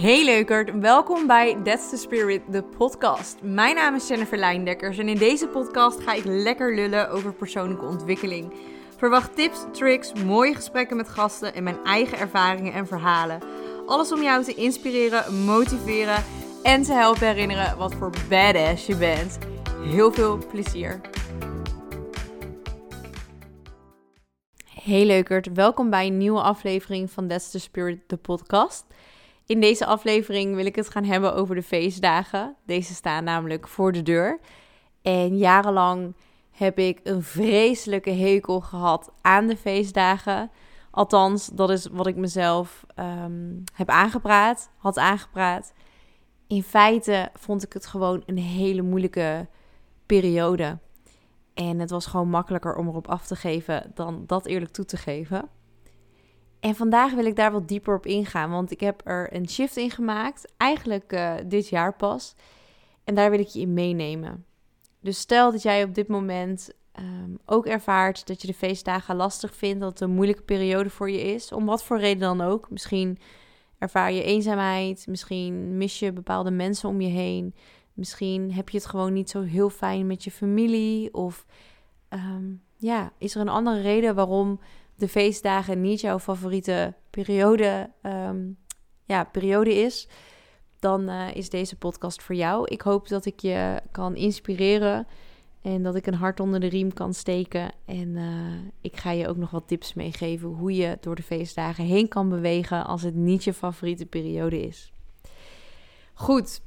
Hey leukert, welkom bij That's the Spirit, de podcast. Mijn naam is Jennifer Lijndekkers en in deze podcast ga ik lekker lullen over persoonlijke ontwikkeling. Verwacht tips, tricks, mooie gesprekken met gasten en mijn eigen ervaringen en verhalen. Alles om jou te inspireren, motiveren en te helpen herinneren wat voor badass je bent. Heel veel plezier. Hey leukert, welkom bij een nieuwe aflevering van That's the Spirit, de podcast. In deze aflevering wil ik het gaan hebben over de feestdagen. Deze staan namelijk voor de deur. En jarenlang heb ik een vreselijke hekel gehad aan de feestdagen. Althans, dat is wat ik mezelf ehm, heb aangepraat, had aangepraat. In feite vond ik het gewoon een hele moeilijke periode. En het was gewoon makkelijker om erop af te geven dan dat eerlijk toe te geven. En vandaag wil ik daar wat dieper op ingaan, want ik heb er een shift in gemaakt, eigenlijk uh, dit jaar pas. En daar wil ik je in meenemen. Dus stel dat jij op dit moment um, ook ervaart dat je de feestdagen lastig vindt, dat het een moeilijke periode voor je is, om wat voor reden dan ook. Misschien ervaar je eenzaamheid, misschien mis je bepaalde mensen om je heen, misschien heb je het gewoon niet zo heel fijn met je familie, of um, ja, is er een andere reden waarom de feestdagen niet jouw favoriete periode, um, ja, periode is, dan uh, is deze podcast voor jou. Ik hoop dat ik je kan inspireren en dat ik een hart onder de riem kan steken. En uh, ik ga je ook nog wat tips meegeven hoe je door de feestdagen heen kan bewegen als het niet je favoriete periode is. Goed,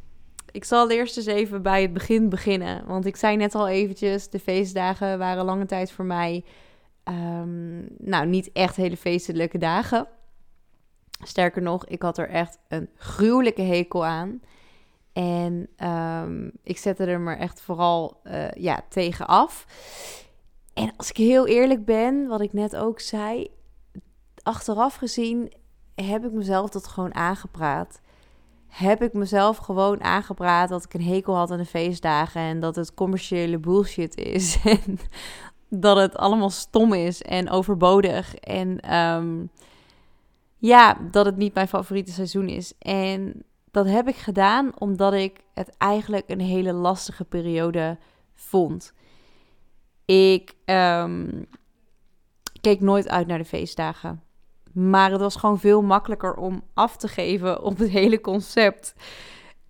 ik zal eerst eens even bij het begin beginnen. Want ik zei net al eventjes, de feestdagen waren lange tijd voor mij Um, nou, niet echt hele feestelijke dagen. Sterker nog, ik had er echt een gruwelijke hekel aan. En um, ik zette er maar echt vooral uh, ja, tegen af. En als ik heel eerlijk ben, wat ik net ook zei, achteraf gezien heb ik mezelf dat gewoon aangepraat. Heb ik mezelf gewoon aangepraat dat ik een hekel had aan de feestdagen en dat het commerciële bullshit is. En dat het allemaal stom is en overbodig. En um, ja, dat het niet mijn favoriete seizoen is. En dat heb ik gedaan omdat ik het eigenlijk een hele lastige periode vond. Ik um, keek nooit uit naar de feestdagen. Maar het was gewoon veel makkelijker om af te geven op het hele concept.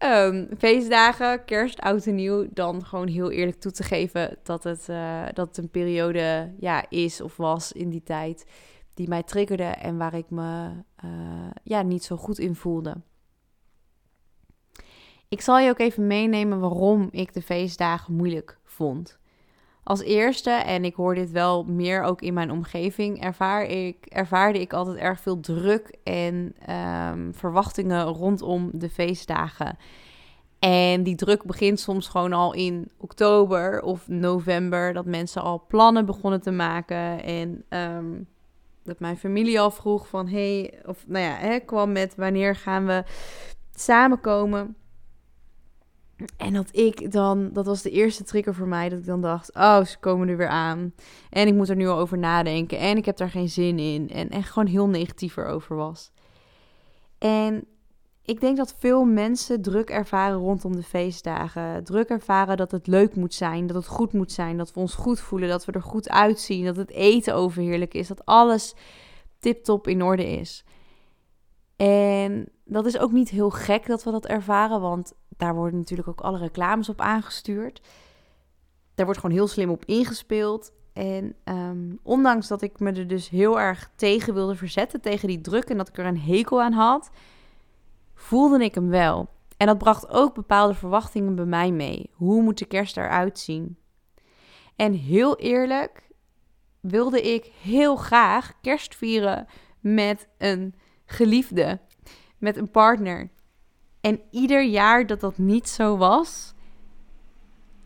Um, feestdagen, kerst, oud en nieuw, dan gewoon heel eerlijk toe te geven dat het, uh, dat een periode ja, is of was in die tijd die mij triggerde en waar ik me uh, ja, niet zo goed in voelde. Ik zal je ook even meenemen waarom ik de feestdagen moeilijk vond. Als eerste, en ik hoor dit wel meer ook in mijn omgeving, ervaar ik, ervaarde ik altijd erg veel druk en um, verwachtingen rondom de feestdagen. En die druk begint soms gewoon al in oktober of november, dat mensen al plannen begonnen te maken. En um, dat mijn familie al vroeg van, hey, of nou ja, hè, kwam met wanneer gaan we samenkomen. En dat ik dan, dat was de eerste trigger voor mij, dat ik dan dacht, oh, ze komen er weer aan. En ik moet er nu al over nadenken en ik heb daar geen zin in. En echt gewoon heel negatief erover was. En ik denk dat veel mensen druk ervaren rondom de feestdagen. Druk ervaren dat het leuk moet zijn, dat het goed moet zijn, dat we ons goed voelen, dat we er goed uitzien, dat het eten overheerlijk is, dat alles tip-top in orde is. En dat is ook niet heel gek dat we dat ervaren, want daar worden natuurlijk ook alle reclames op aangestuurd. Daar wordt gewoon heel slim op ingespeeld. En um, ondanks dat ik me er dus heel erg tegen wilde verzetten, tegen die druk en dat ik er een hekel aan had, voelde ik hem wel. En dat bracht ook bepaalde verwachtingen bij mij mee. Hoe moet de kerst eruit zien? En heel eerlijk wilde ik heel graag kerst vieren met een geliefde, met een partner. En ieder jaar dat dat niet zo was,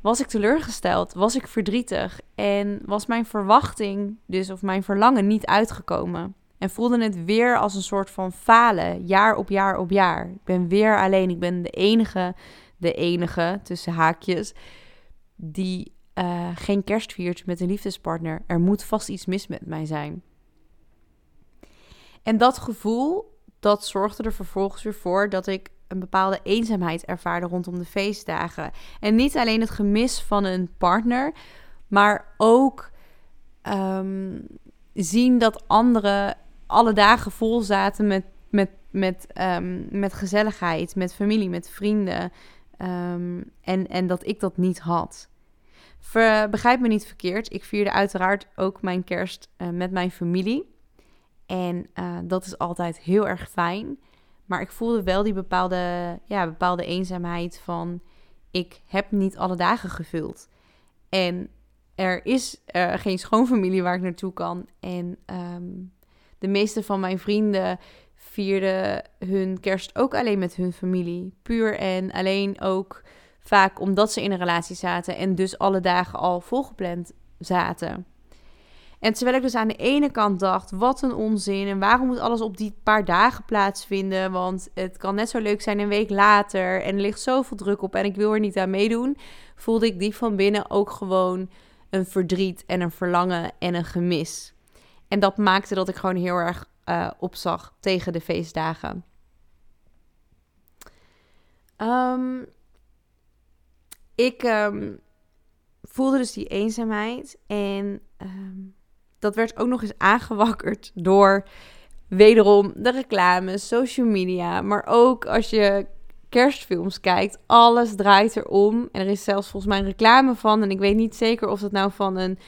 was ik teleurgesteld, was ik verdrietig en was mijn verwachting, dus of mijn verlangen niet uitgekomen. En voelde het weer als een soort van falen, jaar op jaar op jaar. Ik ben weer alleen, ik ben de enige, de enige, tussen haakjes, die uh, geen kerst viert met een liefdespartner. Er moet vast iets mis met mij zijn. En dat gevoel dat zorgde er vervolgens weer voor dat ik een bepaalde eenzaamheid ervaarde rondom de feestdagen. En niet alleen het gemis van een partner, maar ook ehm, zien dat anderen alle dagen vol zaten met, met, met, um, met gezelligheid, met familie, met vrienden. Um, en, en dat ik dat niet had. Begrijp me niet verkeerd. Ik vierde uiteraard ook mijn kerst uh, met mijn familie. En uh, dat is altijd heel erg fijn. Maar ik voelde wel die bepaalde, ja, bepaalde eenzaamheid van... ik heb niet alle dagen gevuld. En er is uh, geen schoonfamilie waar ik naartoe kan. En um, de meeste van mijn vrienden vierden hun kerst ook alleen met hun familie. Puur en alleen ook vaak omdat ze in een relatie zaten en dus alle dagen al volgepland zaten. En terwijl ik dus aan de ene kant dacht, wat een onzin en waarom moet alles op die paar dagen plaatsvinden? Want het kan net zo leuk zijn een week later en er ligt zoveel druk op en ik wil er niet aan meedoen. Voelde ik die van binnen ook gewoon een verdriet en een verlangen en een gemis. En dat maakte dat ik gewoon heel erg uh, opzag tegen de feestdagen. Um, ik um, voelde dus die eenzaamheid en um, dat werd ook nog eens aangewakkerd door wederom de reclame, social media, maar ook als je kerstfilms kijkt, alles draait erom. En er is zelfs volgens mij een reclame van. En ik weet niet zeker of dat nou van een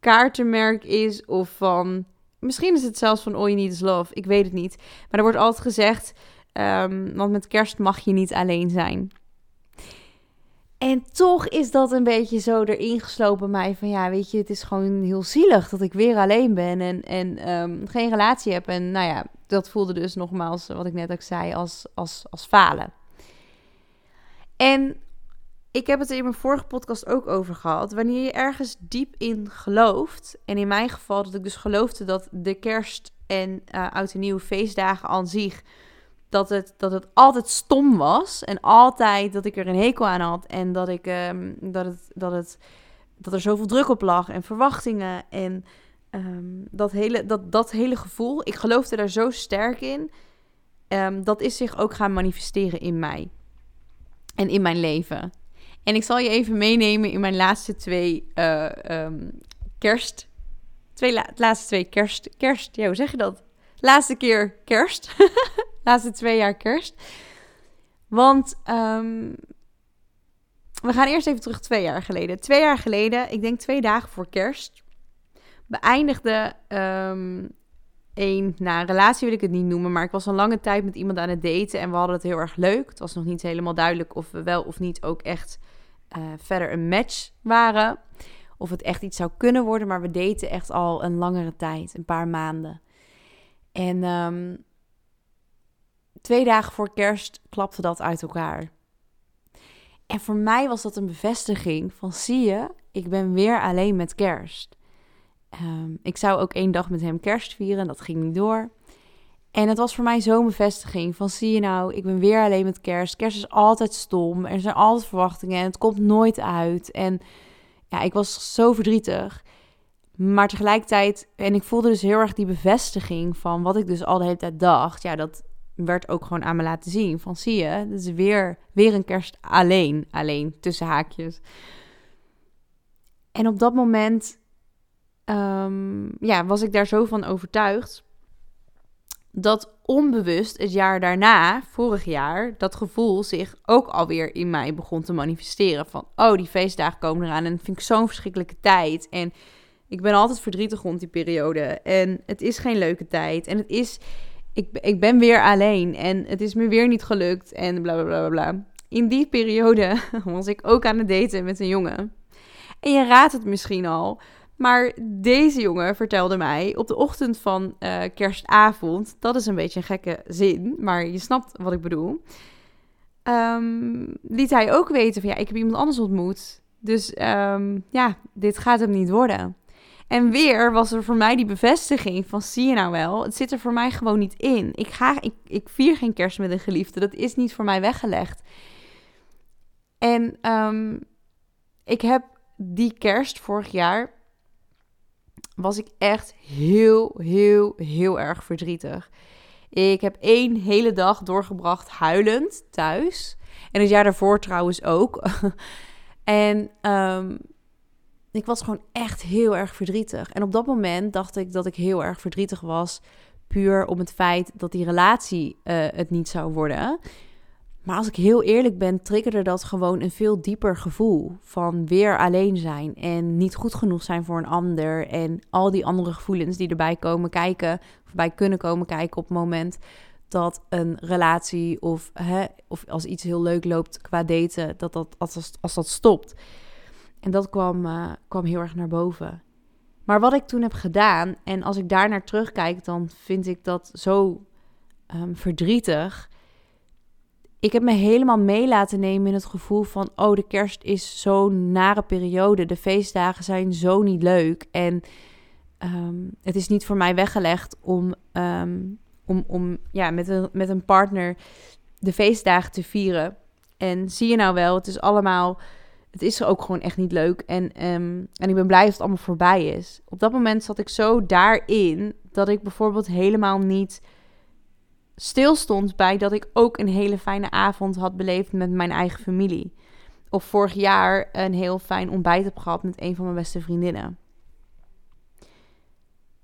kaartenmerk is of van. Misschien is het zelfs van All You Need Is Love. Ik weet het niet. Maar er wordt altijd gezegd. Um, want met kerst mag je niet alleen zijn. En toch is dat een beetje zo erin geslopen mij van ja, weet je, het is gewoon heel zielig dat ik weer alleen ben en, en um, geen relatie heb. En nou ja, dat voelde dus nogmaals, wat ik net ook zei, als, als, als falen. En ik heb het in mijn vorige podcast ook over gehad. Wanneer je ergens diep in gelooft, en in mijn geval dat ik dus geloofde dat de kerst en uh, oud en nieuwe feestdagen aan zich, dat het, dat het altijd stom was. En altijd dat ik er een hekel aan had. En dat, ik, um, dat, het, dat, het, dat er zoveel druk op lag en verwachtingen. En um, dat, hele, dat, dat hele gevoel, ik geloofde daar zo sterk in. Um, dat is zich ook gaan manifesteren in mij en in mijn leven. En ik zal je even meenemen in mijn laatste twee um, kerst. Twee la laatste twee kerst. Kerst, ja, hoe zeg je dat? Laatste keer kerst. laatste twee jaar kerst. Want um, we gaan eerst even terug twee jaar geleden. Twee jaar geleden, ik denk twee dagen voor kerst, beëindigde een, nou, een relatie wil ik het niet noemen, maar ik was een lange tijd met iemand aan het daten en we hadden het heel erg leuk. Het was nog niet helemaal duidelijk of we wel of niet ook echt uh, verder een match waren. Of het echt iets zou kunnen worden, maar we daten echt al een langere tijd, een paar maanden. En um, twee dagen voor kerst klapte dat uit elkaar. En voor mij was dat een bevestiging van zie je, ik ben weer alleen met kerst. Um, ik zou ook één dag met hem kerst vieren, dat ging niet door. En het was voor mij zo'n bevestiging van zie je nou, ik ben weer alleen met kerst. Kerst is altijd stom, er zijn altijd verwachtingen en het komt nooit uit. En ja, ik was zo verdrietig. Maar tegelijkertijd, en ik voelde dus heel erg die bevestiging van wat ik dus al de hele tijd dacht. Ja, dat werd ook gewoon aan me laten zien. Van zie je, is weer, weer een kerst alleen, alleen, tussen haakjes. En op dat moment um, ja, was ik daar zo van overtuigd dat onbewust het jaar daarna, vorig jaar, dat gevoel zich ook alweer in mij begon te manifesteren. Van, oh, die feestdagen komen eraan en vind ik zo'n verschrikkelijke tijd. En ik ben altijd verdrietig rond die periode. En het is geen leuke tijd. En het is, ik, ik ben weer alleen en het is me weer niet gelukt en bla bla bla bla. In die periode was ik ook aan het daten met een jongen. En je raadt het misschien al, maar deze jongen vertelde mij op de ochtend van uh, kerstavond, dat is een beetje een gekke zin, maar je snapt wat ik bedoel. Um, liet hij ook weten van ja, ik heb iemand anders ontmoet. Dus um, ja, dit gaat hem niet worden. En weer was er voor mij die bevestiging van zie je nou wel, het zit er voor mij gewoon niet in. Ik, ga, ik, ik vier geen kerst met een geliefde, dat is niet voor mij weggelegd. En um, ik heb die kerst vorig jaar was ik echt heel, heel, heel erg verdrietig. Ik heb één hele dag doorgebracht huilend thuis. En het jaar daarvoor trouwens ook. en um, ik was gewoon echt heel erg verdrietig. En op dat moment dacht ik dat ik heel erg verdrietig was. Puur om het feit dat die relatie uh, het niet zou worden. Maar als ik heel eerlijk ben, triggerde dat gewoon een veel dieper gevoel van weer alleen zijn en niet goed genoeg zijn voor een ander en al die andere gevoelens die erbij komen kijken, bij kunnen komen kijken op het moment dat een relatie of, hè, of als iets heel leuk loopt qua daten, dat dat als, als dat stopt. En dat kwam, uh, kwam heel erg naar boven. Maar wat ik toen heb gedaan, en als ik daar naar terugkijk, dan vind ik dat zo um, verdrietig. Ik heb me helemaal mee laten nemen in het gevoel van: oh, de kerst is zo'n nare periode. De feestdagen zijn zo niet leuk. En um, het is niet voor mij weggelegd om, um, om, om ja, met, een, met een partner de feestdagen te vieren. En zie je nou wel, het is allemaal het is ook gewoon echt niet leuk. En, um, en ik ben blij dat het allemaal voorbij is. Op dat moment zat ik zo daarin dat ik bijvoorbeeld helemaal niet stilstond bij dat ik ook een hele fijne avond had beleefd met mijn eigen familie. Of vorig jaar een heel fijn ontbijt heb gehad met een van mijn beste vriendinnen.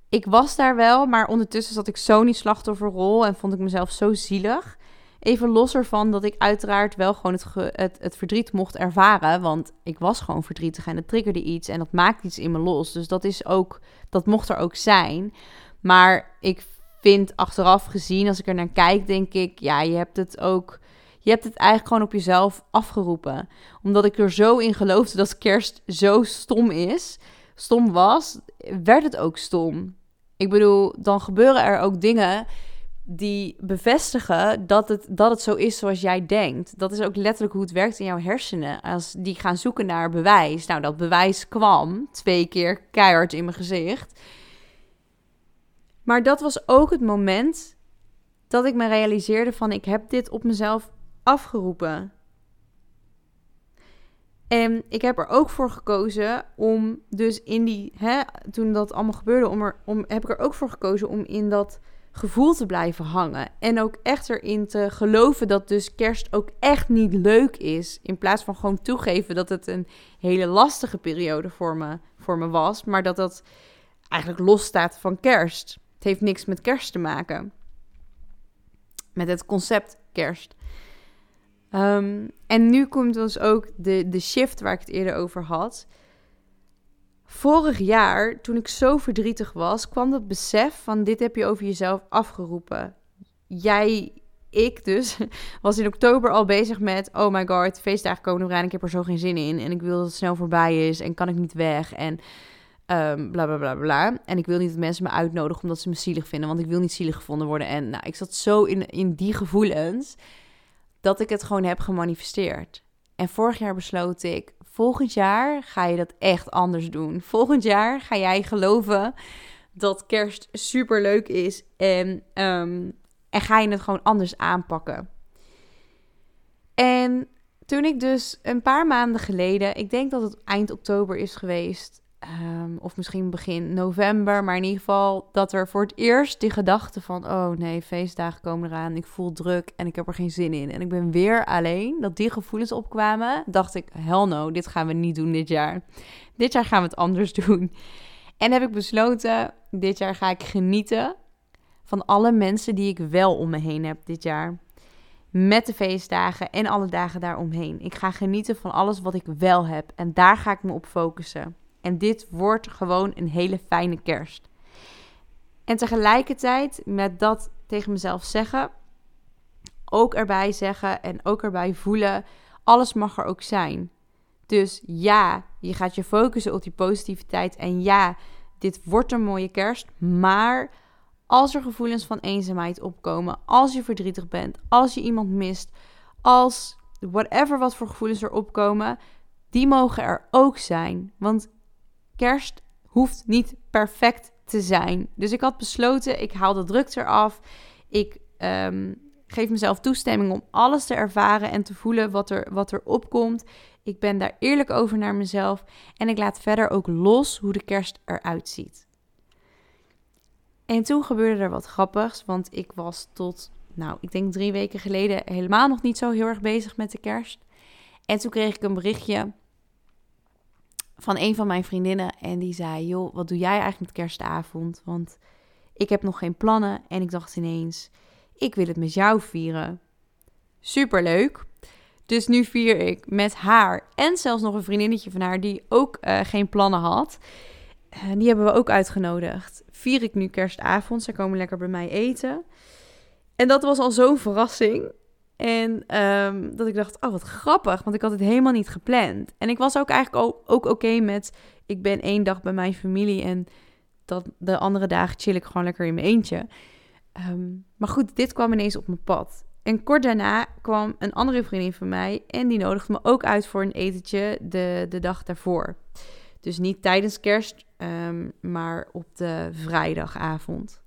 Ik was daar wel, maar ondertussen zat ik zo niet slachtofferrol en vond ik mezelf zo zielig. Even los ervan dat ik uiteraard wel gewoon het, het, het, verdriet mocht ervaren. Want ik was gewoon verdrietig en het triggerde iets en dat maakt iets in me los. Dus dat is ook, dat mocht er ook zijn. Maar ik vind achteraf gezien, als ik er naar kijk, denk ik, ja, je hebt het ook. Je hebt het eigenlijk gewoon op jezelf afgeroepen. Omdat ik er zo in geloofde dat kerst zo stom is, stom was, werd het ook stom. Ik bedoel, dan gebeuren er ook dingen die bevestigen dat het, dat het zo is zoals jij denkt. Dat is ook letterlijk hoe het werkt in jouw hersenen. Als die gaan zoeken naar bewijs. Nou, dat bewijs kwam twee keer keihard in mijn gezicht. Maar dat was ook het moment dat ik me realiseerde van ik heb dit op mezelf afgeroepen. En ik heb er ook voor gekozen om dus in die, hè, toen dat allemaal gebeurde, om er, om, heb ik er ook voor gekozen om in dat gevoel te blijven hangen. En ook echt erin te geloven dat dus kerst ook echt niet leuk is. In plaats van gewoon toegeven dat het een hele lastige periode voor me, voor me was. Maar dat dat eigenlijk los staat van kerst. Het heeft niks met kerst te maken. Met het concept kerst. Ehm, en nu komt dus ook de, de shift waar ik het eerder over had. Vorig jaar, toen ik zo verdrietig was, kwam dat besef van dit heb je over jezelf afgeroepen. Jij, ik dus, was in oktober al bezig met, oh my god, feestdagen komen eraan, ik heb er zo geen zin in. En ik wil dat het snel voorbij is en kan ik niet weg en um, bla bla bla bla. En ik wil niet dat mensen me uitnodigen omdat ze me zielig vinden, want ik wil niet zielig gevonden worden. En nou, ik zat zo in, in die gevoelens dat ik het gewoon heb gemanifesteerd. En vorig jaar besloot ik, volgend jaar ga je dat echt anders doen. Volgend jaar ga jij geloven dat kerst super leuk is en, um, en ga je het gewoon anders aanpakken. En toen ik dus een paar maanden geleden, ik denk dat het eind oktober is geweest, Um, of misschien begin november, maar in ieder geval dat er voor het eerst die gedachte van: oh nee, feestdagen komen eraan, ik voel druk en ik heb er geen zin in. En ik ben weer alleen, dat die gevoelens opkwamen, dacht ik: hell no, dit gaan we niet doen dit jaar. Dit jaar gaan we het anders doen. En heb ik besloten: dit jaar ga ik genieten van alle mensen die ik wel om me heen heb dit jaar. Met de feestdagen en alle dagen daaromheen. Ik ga genieten van alles wat ik wel heb. En daar ga ik me op focussen. En dit wordt gewoon een hele fijne kerst. En tegelijkertijd met dat tegen mezelf zeggen, ook erbij zeggen en ook erbij voelen, alles mag er ook zijn. Dus ja, je gaat je focussen op die positiviteit en ja, dit wordt een mooie kerst, maar als er gevoelens van eenzaamheid opkomen, als je verdrietig bent, als je iemand mist, als whatever wat voor gevoelens er opkomen, die mogen er ook zijn. Want kerst hoeft niet perfect te zijn. Dus ik had besloten, ik haal de druk eraf. Ik um, geef mezelf toestemming om alles te ervaren en te voelen wat er, wat er opkomt. Ik ben daar eerlijk over naar mezelf. En ik laat verder ook los hoe de kerst eruit ziet. En toen gebeurde er wat grappigs, want ik was tot, nou, ik denk drie weken geleden helemaal nog niet zo heel erg bezig met de kerst. En toen kreeg ik een berichtje van een van mijn vriendinnen en die zei, joh, wat doe jij eigenlijk met kerstavond? Want ik heb nog geen plannen en ik dacht ineens, ik wil het met jou vieren. Superleuk. Dus nu vier ik met haar en zelfs nog een vriendinnetje van haar die ook uh, geen plannen had. Uh, die hebben we ook uitgenodigd. Vier ik nu kerstavond. Ze komen lekker bij mij eten. En dat was al zo'n verrassing. En um, dat ik dacht, oh wat grappig, want ik had het helemaal niet gepland. En ik was ook eigenlijk ook, oké met, ik ben één dag bij mijn familie en dat de andere dagen chill ik gewoon lekker in mijn eentje. Um, maar goed, dit kwam ineens op mijn pad. En kort daarna kwam een andere vriendin van mij en die nodigde me ook uit voor een etentje de, de dag daarvoor. Dus niet tijdens kerst, um, maar op de vrijdagavond.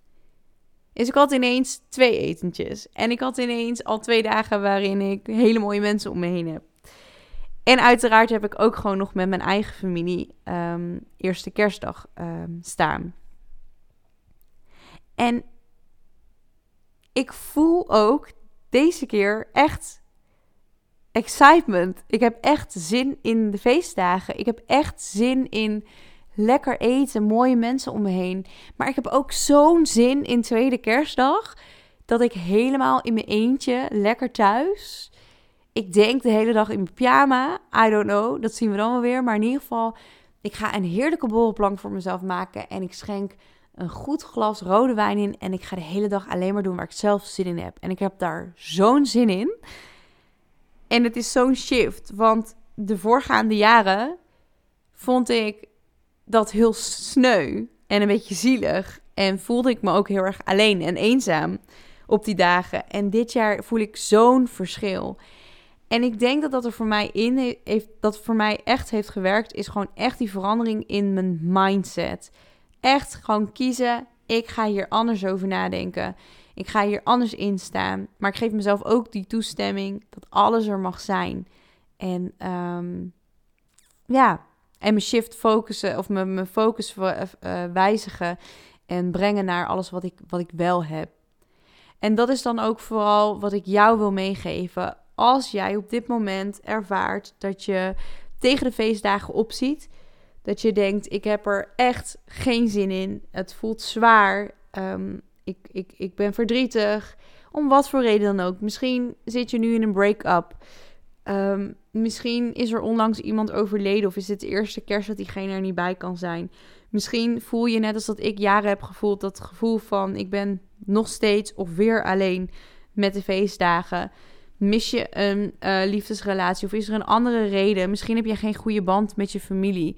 Dus ik had ineens twee etentjes. En ik had ineens al twee dagen waarin ik hele mooie mensen om me heen heb. En uiteraard heb ik ook gewoon nog met mijn eigen familie um, eerste kerstdag um, staan. En ik voel ook deze keer echt excitement. Ik heb echt zin in de feestdagen. Ik heb echt zin in lekker eten, mooie mensen om me heen. Maar ik heb ook zo'n zin in tweede kerstdag dat ik helemaal in mijn eentje lekker thuis. Ik denk de hele dag in mijn pyjama. I don't know. Dat zien we dan wel weer. Maar in ieder geval, ik ga een heerlijke borrelplank voor mezelf maken. En ik schenk een goed glas rode wijn in. En ik ga de hele dag alleen maar doen waar ik zelf zin in heb. En ik heb daar zo'n zin in. En het is zo'n shift. Want de voorgaande jaren vond ik dat heel sneu en een beetje zielig. En voelde ik me ook heel erg alleen en eenzaam op die dagen. En dit jaar voel ik zo'n verschil. En ik denk dat dat er voor mij in heeft, dat voor mij echt heeft gewerkt, is gewoon echt die verandering in mijn mindset. Echt gewoon kiezen. Ik ga hier anders over nadenken. Ik ga hier anders in staan. Maar ik geef mezelf ook die toestemming dat alles er mag zijn. En um, ja, en mijn shift focussen of mijn, mijn focus uh, wijzigen en brengen naar alles wat ik, wat ik wel heb. En dat is dan ook vooral wat ik jou wil meegeven. Als jij op dit moment ervaart dat je tegen de feestdagen opziet, dat je denkt: ik heb er echt geen zin in. Het voelt zwaar. Um, ik, ik, ik ben verdrietig. Om wat voor reden dan ook. Misschien zit je nu in een break-up. Um, misschien is er onlangs iemand overleden of is het de eerste kerst dat diegene er niet bij kan zijn. Misschien voel je net als dat ik jaren heb gevoeld dat gevoel van ik ben nog steeds of weer alleen met de feestdagen. Mis je een uh, liefdesrelatie of is er een andere reden? Misschien heb je geen goede band met je familie.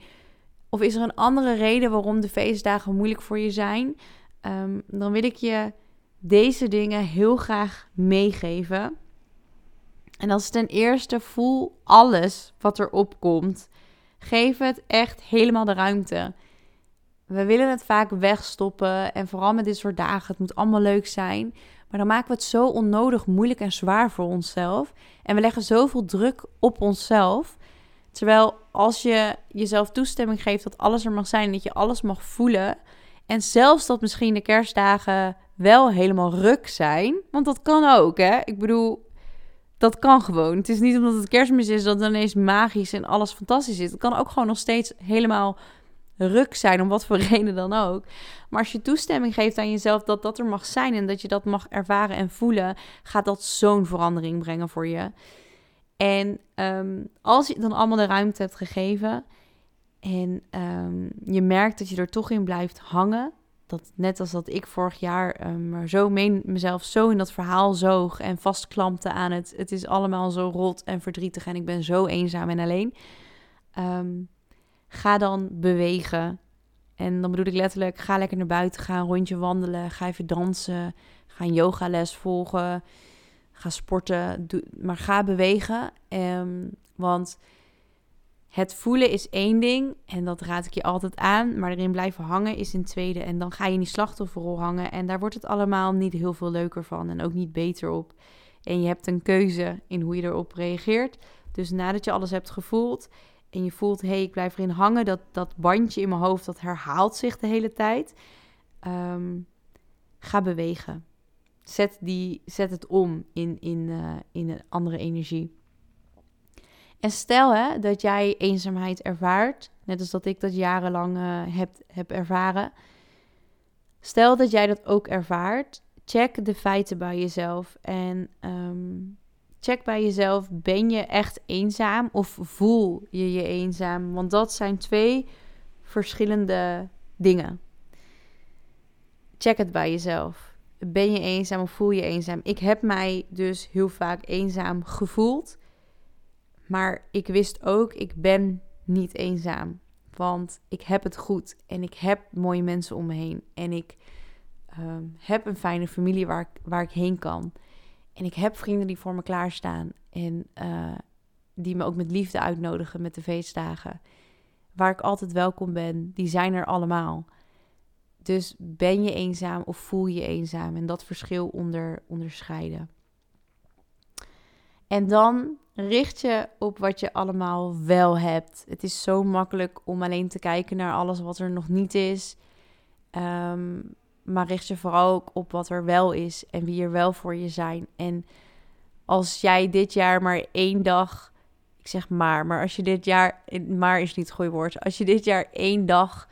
Of is er een andere reden waarom de feestdagen moeilijk voor je zijn? Um, dan wil ik je deze dingen heel graag meegeven. En dat is ten eerste voel alles wat er opkomt. Geef het echt helemaal de ruimte. We willen het vaak wegstoppen en vooral met dit soort dagen, het moet allemaal leuk zijn. Maar dan maken we het zo onnodig moeilijk en zwaar voor onszelf. En we leggen zoveel druk op onszelf. Terwijl als je jezelf toestemming geeft dat alles er mag zijn, dat je alles mag voelen. En zelfs dat misschien de kerstdagen wel helemaal ruk zijn. Want dat kan ook, hè? Ik bedoel, dat kan gewoon. Het is niet omdat het kerstmis is dat het ineens magisch en alles fantastisch is. Het kan ook gewoon nog steeds helemaal ruk zijn, om wat voor reden dan ook. Maar als je toestemming geeft aan jezelf dat dat er mag zijn en dat je dat mag ervaren en voelen, gaat dat zo'n verandering brengen voor je. En um, als je dan allemaal de ruimte hebt gegeven en um, je merkt dat je er toch in blijft hangen, dat net als dat ik vorig jaar um, maar zo meen, mezelf zo in dat verhaal zoog en vastklampte aan het. Het is allemaal zo rot en verdrietig en ik ben zo eenzaam en alleen. Um, ga dan bewegen. En dan bedoel ik letterlijk, ga lekker naar buiten gaan, rondje wandelen, ga even dansen, ga een yogales volgen, ga sporten, doe, maar ga bewegen. Um, want het voelen is één ding en dat raad ik je altijd aan, maar erin blijven hangen is een tweede. En dan ga je in die slachtofferrol hangen en daar wordt het allemaal niet heel veel leuker van en ook niet beter op. En je hebt een keuze in hoe je erop reageert. Dus nadat je alles hebt gevoeld en je voelt, hé, hey, ik blijf erin hangen, dat, dat bandje in mijn hoofd, dat herhaalt zich de hele tijd. Um, ga bewegen. Zet, die, zet het om in, in, uh, in een andere energie. En stel hè, dat jij eenzaamheid ervaart, net als dat ik dat jarenlang uh, heb, heb ervaren. Stel dat jij dat ook ervaart, check de feiten bij jezelf. En um, check bij jezelf, ben je echt eenzaam of voel je je eenzaam? Want dat zijn twee verschillende dingen. Check het bij jezelf. Ben je eenzaam of voel je eenzaam? Ik heb mij dus heel vaak eenzaam gevoeld. Maar ik wist ook, ik ben niet eenzaam. Want ik heb het goed en ik heb mooie mensen om me heen. En ik uh, heb een fijne familie waar ik, waar ik heen kan. En ik heb vrienden die voor me klaarstaan. En uh, die me ook met liefde uitnodigen met de feestdagen. Waar ik altijd welkom ben, die zijn er allemaal. Dus ben je eenzaam of voel je eenzaam? En dat verschil onder, onderscheiden. En dan richt je op wat je allemaal wel hebt. Het is zo makkelijk om alleen te kijken naar alles wat er nog niet is. Um, maar richt je vooral ook op wat er wel is en wie er wel voor je zijn. En als jij dit jaar maar één dag, ik zeg maar, maar als je dit jaar, maar is niet het goede woord, als je dit jaar één dag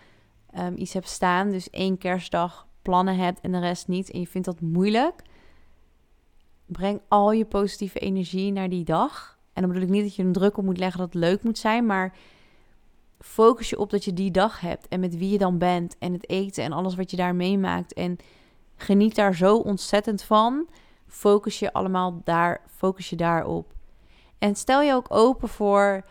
um, iets hebt staan, dus één kerstdag plannen hebt en de rest niet, en je vindt dat moeilijk, breng al je positieve energie naar die dag. En dan bedoel ik niet dat je een druk op moet leggen dat het leuk moet zijn, maar focus je op dat je die dag hebt en met wie je dan bent en het eten en alles wat je daar meemaakt. En geniet daar zo ontzettend van. Focus je allemaal daar, focus je daarop. En stel je ook open voor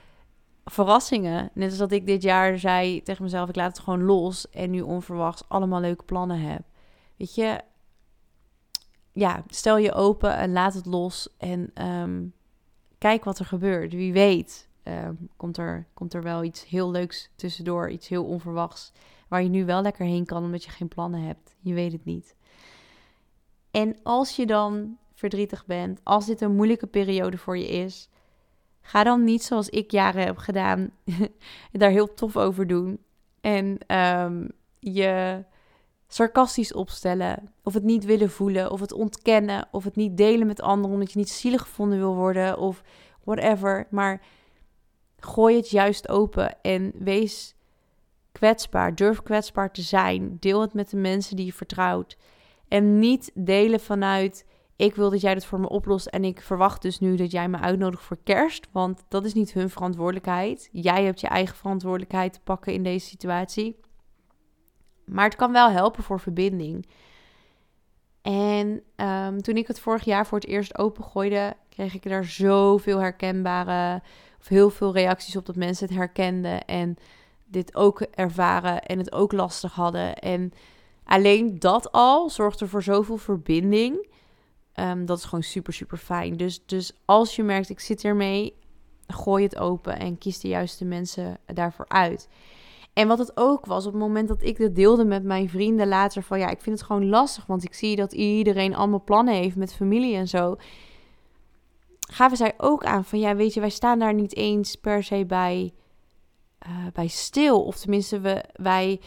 verrassingen. Net als dat ik dit jaar zei tegen mezelf: ik laat het gewoon los. En nu onverwachts allemaal leuke plannen heb. Weet je, ja, stel je open en laat het los. En ehm, kijk wat er gebeurt. Wie weet Ehm, komt, er, komt er wel iets heel leuks tussendoor, iets heel onverwachts, waar je nu wel lekker heen kan omdat je geen plannen hebt. Je weet het niet. En als je dan verdrietig bent, als dit een moeilijke periode voor je is, ga dan niet zoals ik jaren heb gedaan, daar heel tof over doen en um, je sarcastisch opstellen, of het niet willen voelen, of het ontkennen, of het niet delen met anderen omdat je niet zielig gevonden wil worden, of whatever. Maar Gooi het juist open en wees kwetsbaar. Durf kwetsbaar te zijn. Deel het met de mensen die je vertrouwt. En niet delen vanuit: ik wil dat jij het voor me oplost en ik verwacht dus nu dat jij me uitnodigt voor kerst. Want dat is niet hun verantwoordelijkheid. Jij hebt je eigen verantwoordelijkheid te pakken in deze situatie. Maar het kan wel helpen voor verbinding. En um, toen ik het vorig jaar voor het eerst opengooide, kreeg ik daar zoveel herkenbare of heel veel reacties op dat mensen het herkenden en dit ook ervaren en het ook lastig hadden. En alleen dat al zorgt er voor zoveel verbinding. Um, dat is gewoon super, super fijn. Dus, dus als je merkt, ik zit ermee, gooi het open en kies de juiste mensen daarvoor uit. En wat het ook was, op het moment dat ik dit deelde met mijn vrienden later, van ja, ik vind het gewoon lastig, want ik zie dat iedereen allemaal plannen heeft met familie en zo gaven zij ook aan van ja, weet je, wij staan daar niet eens per se bij, uh, bij stil. Of tenminste, we, wij,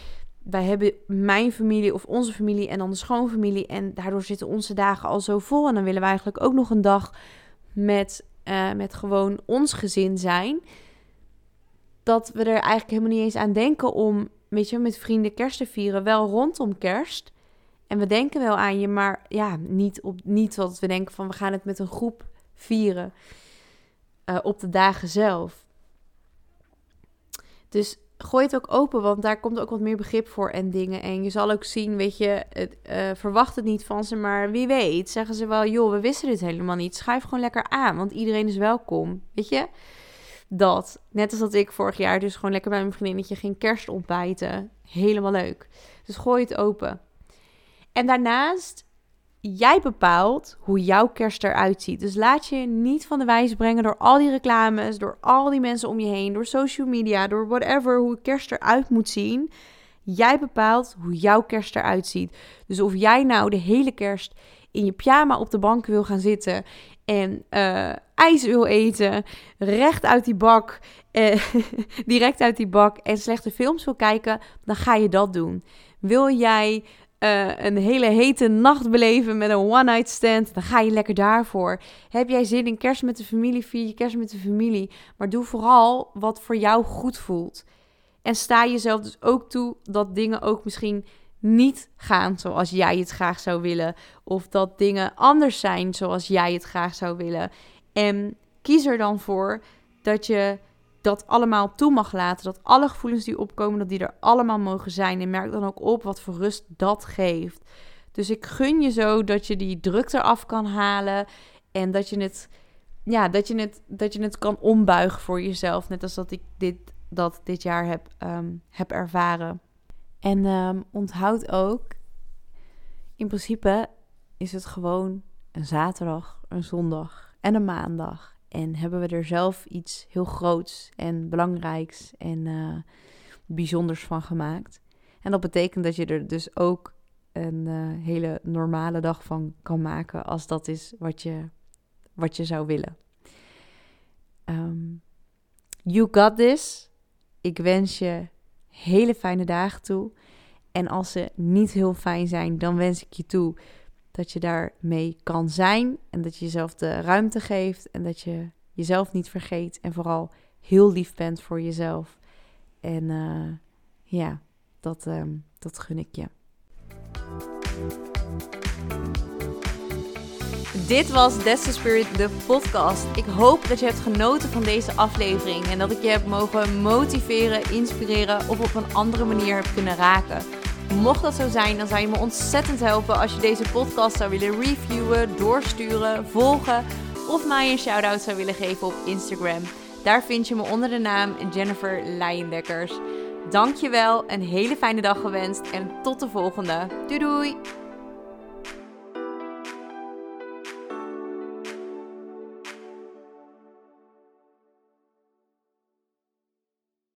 wij hebben mijn familie of onze familie en dan de schoonfamilie. En daardoor zitten onze dagen al zo vol. En dan willen we eigenlijk ook nog een dag met, uh, met gewoon ons gezin zijn. Dat we er eigenlijk helemaal niet eens aan denken om, weet je, met vrienden kerst te vieren. Wel rondom kerst. En we denken wel aan je, maar ja, niet, op, niet wat we denken van we gaan het met een groep vieren uh, op de dagen zelf. Dus gooi het ook open, want daar komt ook wat meer begrip voor en dingen. En je zal ook zien, weet je, het, uh, verwacht het niet van ze, maar wie weet, zeggen ze wel, joh, we wisten dit helemaal niet. Schuif gewoon lekker aan, want iedereen is welkom, weet je. Dat, net als dat ik vorig jaar dus gewoon lekker bij mijn vriendinnetje ging kerst ontbijten. Helemaal leuk. Dus gooi het open. En daarnaast jij bepaalt hoe jouw kerst eruit ziet. Dus laat je niet van de wijs brengen door al die reclames, door al die mensen om je heen, door social media, door whatever, hoe kerst eruit moet zien. Jij bepaalt hoe jouw kerst eruit ziet. Dus of jij nou de hele kerst in je pyjama op de bank wil gaan zitten en uh, ijs wil eten, recht uit die bak, uh, direct uit die bak en slechte films wil kijken, dan ga je dat doen. Wil jij eh, een hele hete nacht beleven met een one-night stand, dan ga je lekker daarvoor. Heb jij zin in kerst met de familie, vier je kerst met de familie. Maar doe vooral wat voor jou goed voelt. En sta jezelf dus ook toe dat dingen ook misschien niet gaan zoals jij het graag zou willen. Of dat dingen anders zijn zoals jij het graag zou willen. En kies er dan voor dat je dat allemaal toe mag laten. Dat alle gevoelens die opkomen, dat die er allemaal mogen zijn. En merk dan ook op wat voor rust dat geeft. Dus ik gun je zo dat je die druk eraf kan halen. En dat je het, ja, dat je het, dat je het kan ombuigen voor jezelf. Net als dat ik dit, dat dit jaar heb, um, heb ervaren. En um, onthoud ook, in principe is het gewoon een zaterdag, een zondag en een maandag. En hebben we er zelf iets heel groots en belangrijks en uh, bijzonders van gemaakt. En dat betekent dat je er dus ook een uh, hele normale dag van kan maken als dat is wat je, wat je zou willen. Um, you got this. Ik wens je hele fijne dagen toe. En als ze niet heel fijn zijn, dan wens ik je toe dat je daarmee kan zijn en dat je jezelf de ruimte geeft en dat je jezelf niet vergeet en vooral heel lief bent voor jezelf. En uh, ja, dat, um, dat gun ik je. Dit was the Spirit, de podcast. Ik hoop dat je hebt genoten van deze aflevering en dat ik je heb mogen motiveren, inspireren of op een andere manier heb kunnen raken. Mocht dat zo zijn, dan zou je me ontzettend helpen als je deze podcast zou willen reviewen, doorsturen, volgen of mij een shout-out zou willen geven op Instagram. Daar vind je me onder de naam Jennifer Leijendekkers. Dankjewel, een hele fijne dag gewenst en tot de volgende. Doei doei!